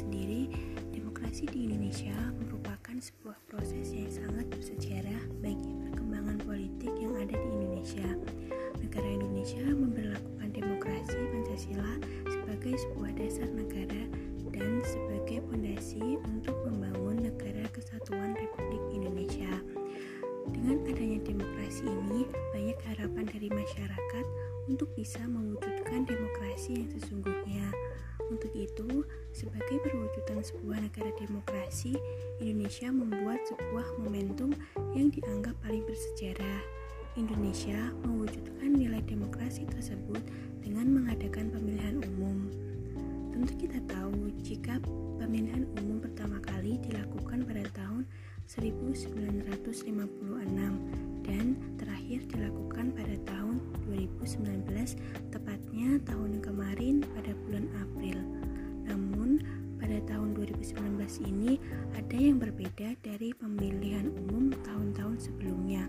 sendiri, demokrasi di Indonesia merupakan sebuah proses yang sangat bersejarah bagi perkembangan politik yang ada di Indonesia. Negara Indonesia memperlakukan demokrasi Pancasila sebagai sebuah dasar negara dan sebagai fondasi untuk membangun negara kesatuan Republik Indonesia. Dengan adanya demokrasi ini, banyak harapan dari masyarakat untuk bisa mewujudkan demokrasi yang sesungguhnya. Untuk itu, sebagai perwujudan sebuah negara demokrasi, Indonesia membuat sebuah momentum yang dianggap paling bersejarah. Indonesia mewujudkan nilai demokrasi tersebut dengan mengadakan pemilihan umum. Tentu kita tahu jika pemilihan umum pertama kali dilakukan pada tahun 1956 dan terakhir dilakukan pada tahun 2019 tepatnya tahun kemarin pada bulan April. Namun pada tahun 2019 ini ada yang berbeda dari pemilihan umum tahun-tahun sebelumnya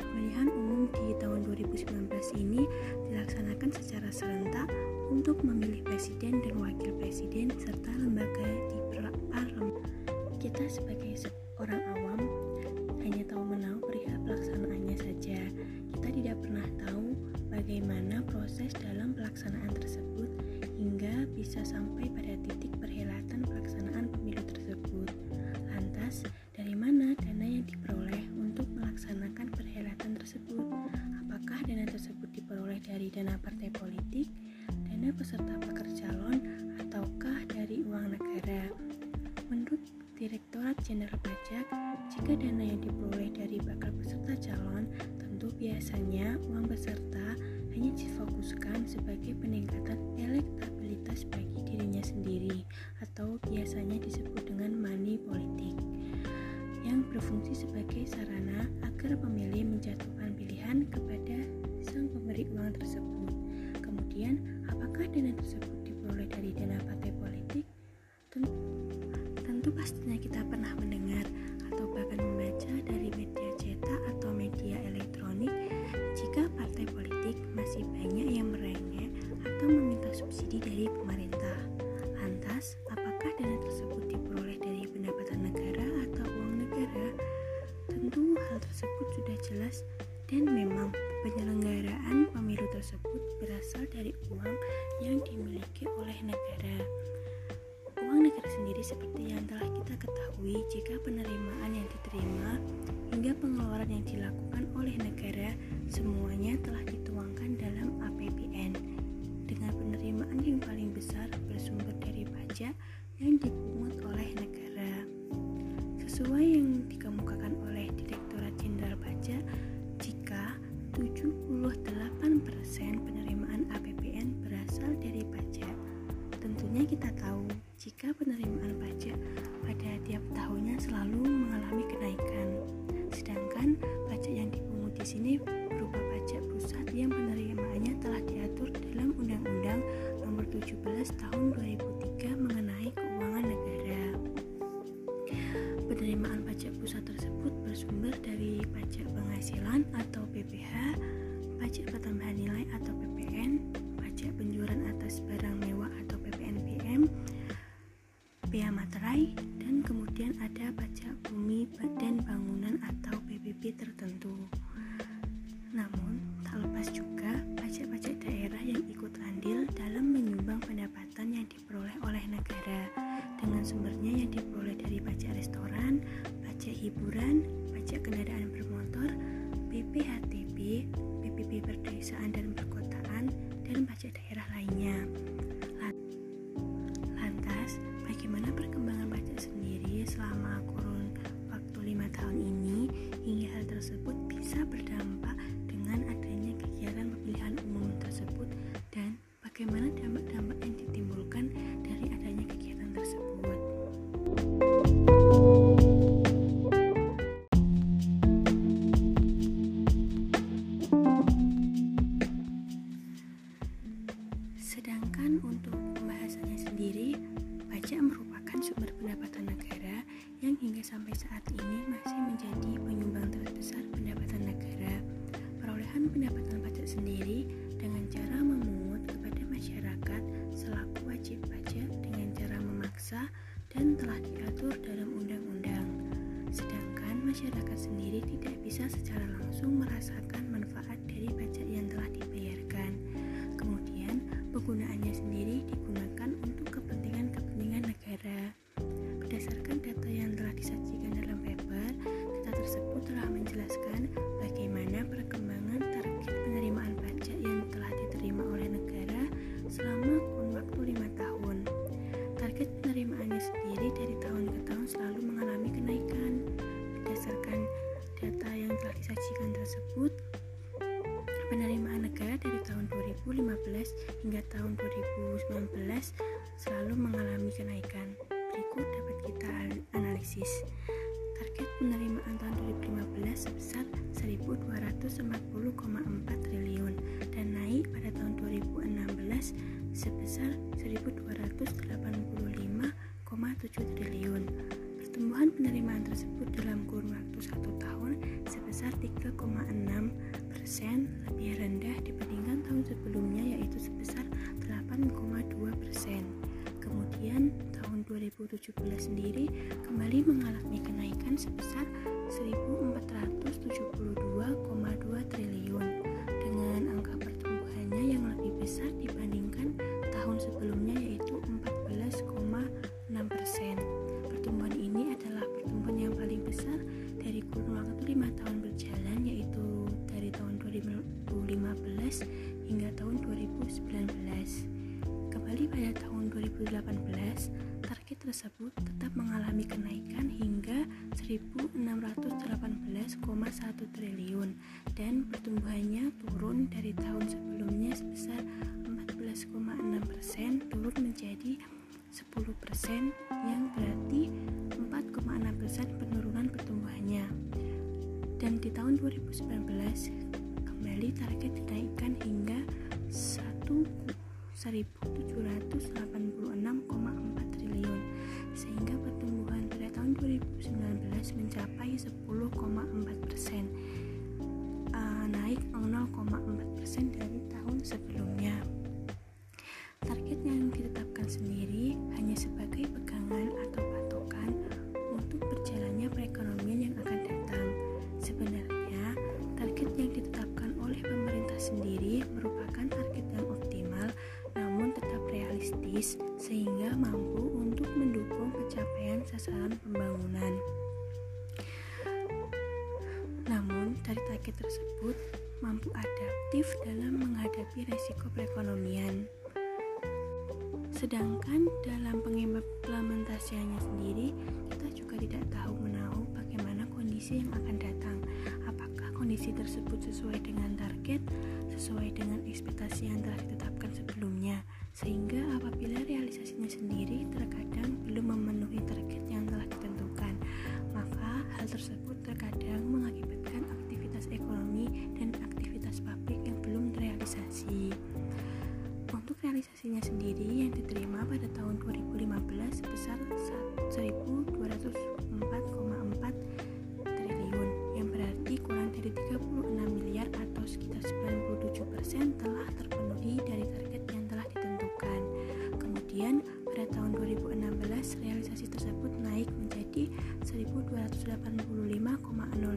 Pemilihan umum di tahun 2019 ini dilaksanakan secara serentak untuk memilih presiden dan wakil presiden serta lembaga di parlemen. Kita sebagai seorang awam biasanya uang peserta hanya difokuskan sebagai peningkatan elektabilitas bagi dirinya sendiri atau biasanya disebut dengan money politik yang berfungsi sebagai sarana agar pemilih menjatuhkan pilihan kepada sang pemberi uang tersebut. Kemudian, apakah dana tersebut diperoleh dari dana partai politik? Tentu, tentu pastinya kita pernah kita materai, dan kemudian ada pajak bumi dan bangunan atau PBB tertentu. Namun, tak lepas juga pajak-pajak daerah yang ikut andil memaksa dan telah diatur dalam undang-undang. Sedangkan masyarakat sendiri tidak bisa secara langsung merasakan disajikan tersebut, penerimaan negara dari tahun 2015 hingga tahun 2019 selalu mengalami kenaikan. Berikut dapat kita analisis. Target penerimaan tahun 2015 sebesar 1.240,4 triliun dan naik pada tahun 2016 sebesar 1.285,7 triliun. Pertumbuhan penerimaan tersebut dalam kurun waktu satu tahun sebesar 3,6 persen lebih rendah dibandingkan tahun sebelumnya yaitu sebesar 8,2 persen. Kemudian tahun 2017 sendiri kembali mengalami kenaikan sebesar 1472,2 triliun dengan angka pertumbuhannya yang lebih besar dibandingkan tahun sebelumnya yaitu 1.618,1 triliun dan pertumbuhannya turun dari tahun sebelumnya sebesar 14,6 persen turun menjadi 10 persen yang berarti 4,6 persen penurunan pertumbuhannya. Dan di tahun 2019 kembali target dinaikkan hingga 1 1786,4 triliun sehingga pertumbuhan pada tahun 2019 mencapai 10,4 persen uh, naik 0,4 persen dari tahun sebelumnya Sedangkan dalam pengimplementasiannya sendiri, kita juga tidak tahu menahu bagaimana kondisi yang akan datang. Apakah kondisi tersebut sesuai dengan target, sesuai dengan ekspektasi yang telah ditetapkan sebelumnya, sehingga apabila realisasinya sendiri terkadang belum memenuhi target yang telah ditentukan, maka hal tersebut terkadang mengakibatkan aktivitas ekonomi dan aktivitas pabrik yang belum terrealisasi. Sendiri yang diterima pada tahun 2015 sebesar 1.204,4 triliun yang berarti kurang dari 36 miliar atau sekitar 97% telah terpenuhi dari target yang Kemudian pada tahun 2016 realisasi tersebut naik menjadi 1285,0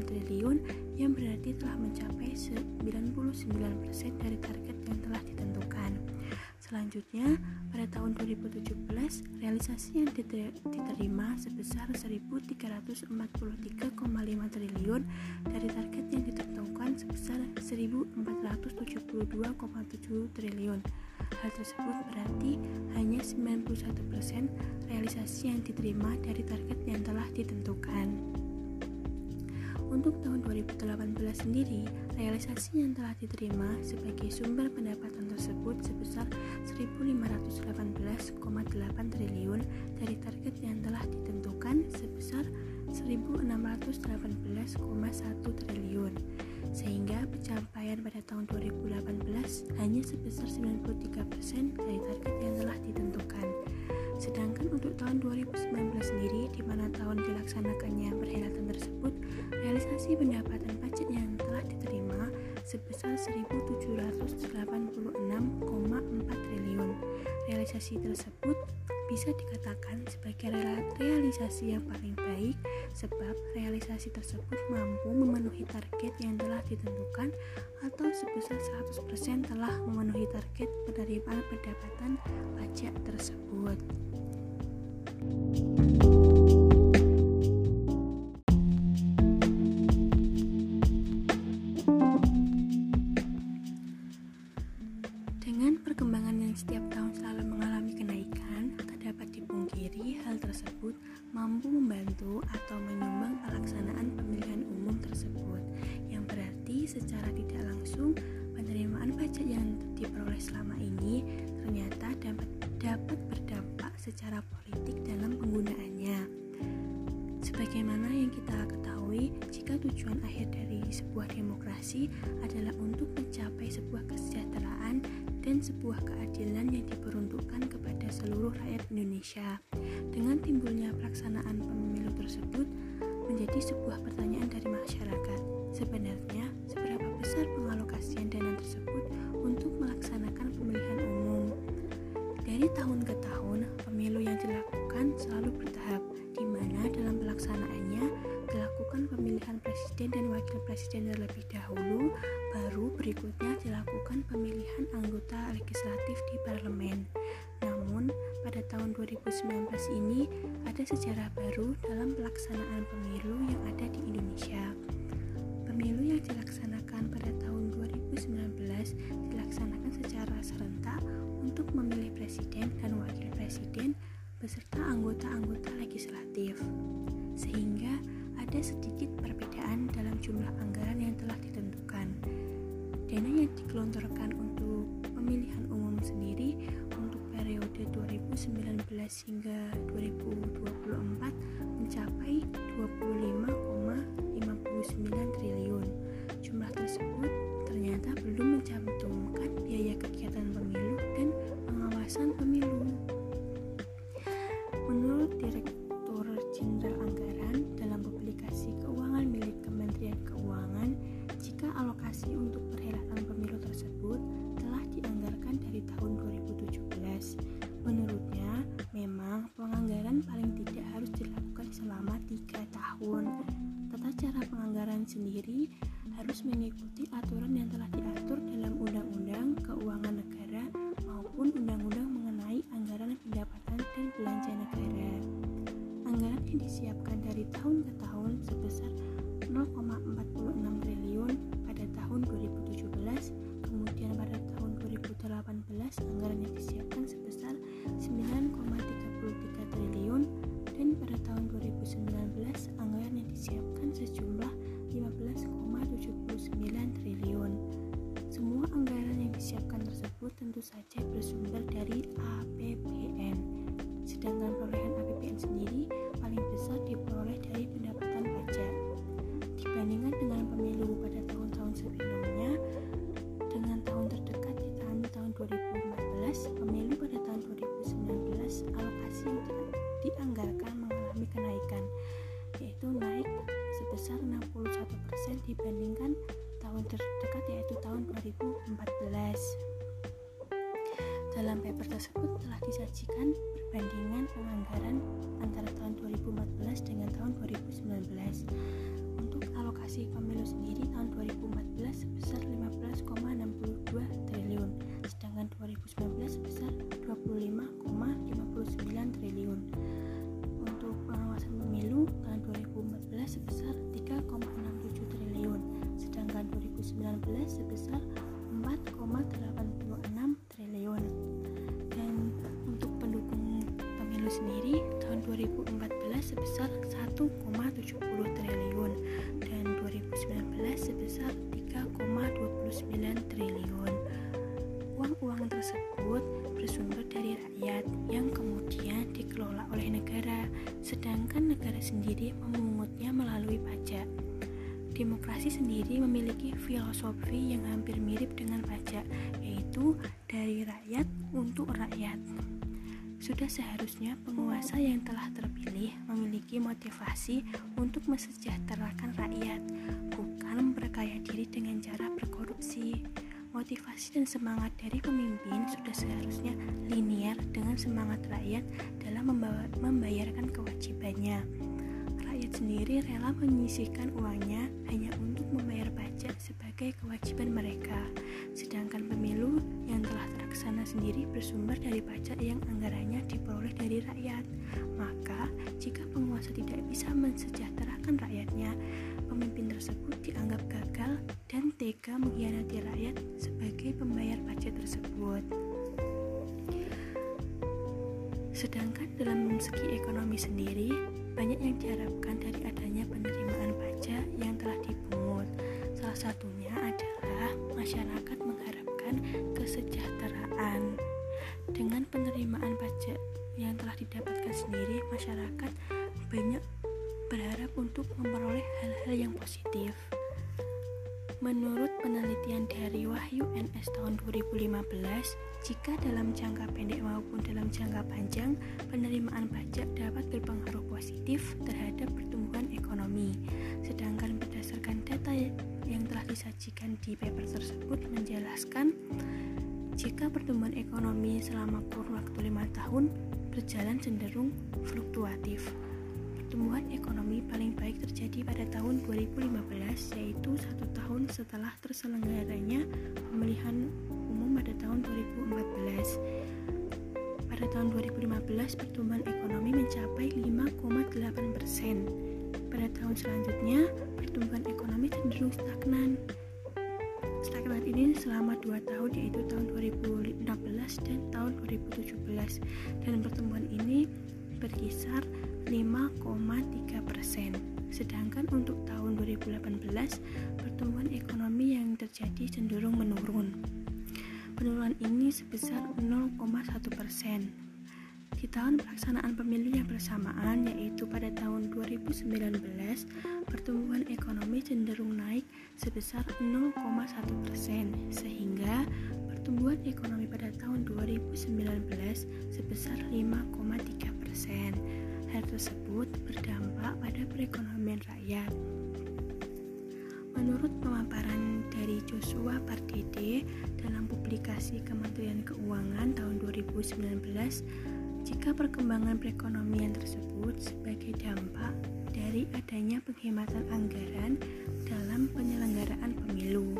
triliun yang berarti telah mencapai 99% dari target yang telah ditentukan. Selanjutnya, pada tahun 2017, realisasi yang diterima sebesar 1.343,5 triliun dari target yang ditentukan sebesar 1.472,7 triliun. Hal tersebut berarti hanya 91% realisasi yang diterima dari target yang telah ditentukan. Untuk tahun 2018 sendiri, realisasi yang telah diterima sebagai sumber pendapatan tersebut sebesar 1.518,8 triliun dari target yang telah ditentukan sebesar 1.618,1 triliun sehingga pencapaian pada tahun 2018 hanya sebesar 93% dari target yang telah ditentukan. Sedangkan untuk tahun 2019 sendiri, di mana tahun dilaksanakannya perhelatan tersebut, realisasi pendapatan pajak yang telah diterima sebesar 1.786,4 triliun. Realisasi tersebut bisa dikatakan sebagai realisasi yang paling baik sebab realisasi tersebut mampu memenuhi target yang telah ditentukan atau sebesar 100% telah memenuhi target penerimaan pendapatan pajak tersebut. Dengan atau menyumbang pelaksanaan pemilihan umum tersebut, yang berarti secara tidak langsung penerimaan pajak yang diperoleh selama ini ternyata dapat dapat berdampak secara politik dalam penggunaannya. Sebagaimana yang kita ketahui, jika tujuan akhir dari sebuah demokrasi adalah untuk mencapai sebuah kesejahteraan dan sebuah keadilan yang diperuntukkan kepada seluruh rakyat Indonesia. Dengan timbulnya pelaksanaan pemilu tersebut menjadi sebuah pertanyaan dari masyarakat. Sebenarnya, seberapa besar pengalokasian dana tersebut untuk melaksanakan pemilihan umum? Dari tahun ke tahun, pemilu yang dilakukan selalu bertahap, di mana dalam pelaksanaannya dilakukan pemilihan presiden dan wakil presiden terlebih dahulu, baru berikutnya dilakukan pemilihan anggota legislatif di parlemen. Namun, pada tahun 2019 ini ada sejarah ada sedikit 2014. Dalam paper tersebut telah disajikan perbandingan penganggaran antara tahun 2014 dengan tahun 2019. Untuk alokasi pemilu sendiri tahun 2014 sebesar 15,62 triliun, sedangkan 2019 sebesar 25,59 triliun. Untuk pengawasan pemilu tahun 2014 sebesar 3,67 triliun, sedangkan 2019 sebesar 4,86 triliun. Dan untuk pendukung pemilu sendiri tahun 2014 sebesar 1,70 triliun dan 2019 sebesar 3,29 triliun. Uang-uang tersebut bersumber dari rakyat yang kemudian dikelola oleh negara, sedangkan negara sendiri memungutnya melalui pajak. Demokrasi sendiri memiliki filosofi yang hampir mirip dengan pajak, yaitu dari rakyat untuk rakyat. sudah seharusnya penguasa yang telah terpilih memiliki motivasi untuk mesejahterakan rakyat, bukan memperkaya diri dengan cara berkorupsi. Motivasi dan semangat dari pemimpin sudah seharusnya linear dengan semangat rakyat dalam membayarkan kewajibannya. Sendiri rela menyisihkan uangnya hanya untuk membayar pajak sebagai kewajiban mereka, sedangkan pemilu yang telah terlaksana sendiri bersumber dari pajak yang anggarannya diperoleh dari rakyat. Maka, jika penguasa tidak bisa mensejahterakan rakyatnya, pemimpin tersebut dianggap gagal dan tega mengkhianati rakyat sebagai pembayar pajak tersebut. Sedangkan dalam segi ekonomi sendiri, banyak yang diharapkan dari adanya penerimaan pajak yang telah dipungut. Salah satunya adalah masyarakat mengharapkan kesejahteraan. Dengan penerimaan pajak yang telah didapatkan sendiri, masyarakat banyak berharap untuk memperoleh hal-hal yang positif. Menurut penelitian dari Wahyu NS tahun 2015, jika dalam jangka pendek maupun dalam jangka panjang, penerimaan pajak dapat berpengaruh positif terhadap pertumbuhan ekonomi. Sedangkan berdasarkan data yang telah disajikan di paper tersebut menjelaskan jika pertumbuhan ekonomi selama kurun waktu lima tahun berjalan cenderung fluktuatif pertumbuhan ekonomi paling baik terjadi pada tahun 2015 yaitu satu tahun setelah terselenggaranya pemilihan umum pada tahun 2014 pada tahun 2015 pertumbuhan ekonomi mencapai 5,8 persen. Pada tahun selanjutnya pertumbuhan ekonomi cenderung stagnan. Stagnan ini selama dua tahun yaitu tahun 2016 dan tahun 2017 dan pertumbuhan ini berkisar 5,3 persen. Sedangkan untuk tahun 2018, pertumbuhan ekonomi yang terjadi cenderung menurun. Penurunan ini sebesar 0,1 persen. Di tahun pelaksanaan pemilu yang bersamaan, yaitu pada tahun 2019, pertumbuhan ekonomi cenderung naik sebesar 0,1 persen, sehingga pertumbuhan ekonomi pada tahun 2019 sebesar 5,3 persen. Hal tersebut berdampak pada perekonomian rakyat. Menurut pemaparan dari Joshua Pardede dalam publikasi Kementerian Keuangan tahun 2019, jika perkembangan perekonomian tersebut sebagai dampak dari adanya penghematan anggaran dalam penyelenggaraan pemilu.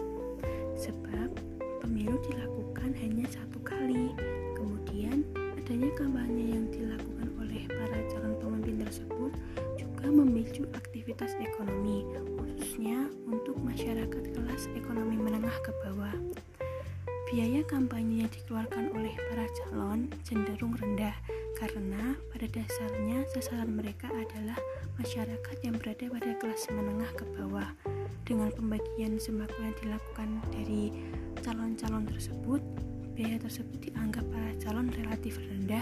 Sebab pemilu dilakukan hanya satu kali, kemudian adanya kampanye yang dilakukan oleh para tersebut juga memicu aktivitas ekonomi, khususnya untuk masyarakat kelas ekonomi menengah ke bawah. Biaya kampanye yang dikeluarkan oleh para calon cenderung rendah karena pada dasarnya sasaran mereka adalah masyarakat yang berada pada kelas menengah ke bawah. Dengan pembagian sembako yang dilakukan dari calon-calon tersebut, biaya tersebut dianggap para calon relatif rendah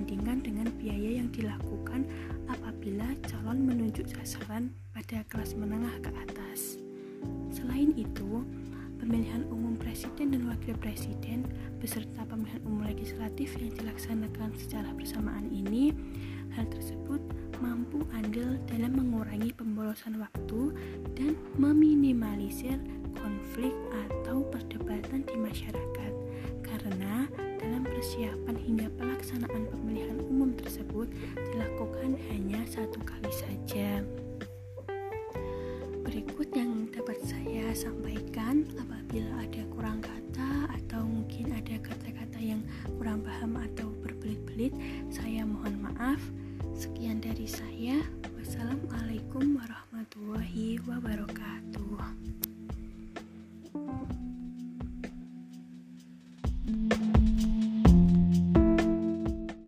dibandingkan dengan biaya yang dilakukan apabila calon menunjuk sasaran pada kelas menengah ke atas. Selain itu, pemilihan umum presiden dan wakil presiden beserta pemilihan umum legislatif yang dilaksanakan secara bersamaan ini, hal tersebut mampu andil dalam mengurangi pemborosan waktu dan meminimalisir konflik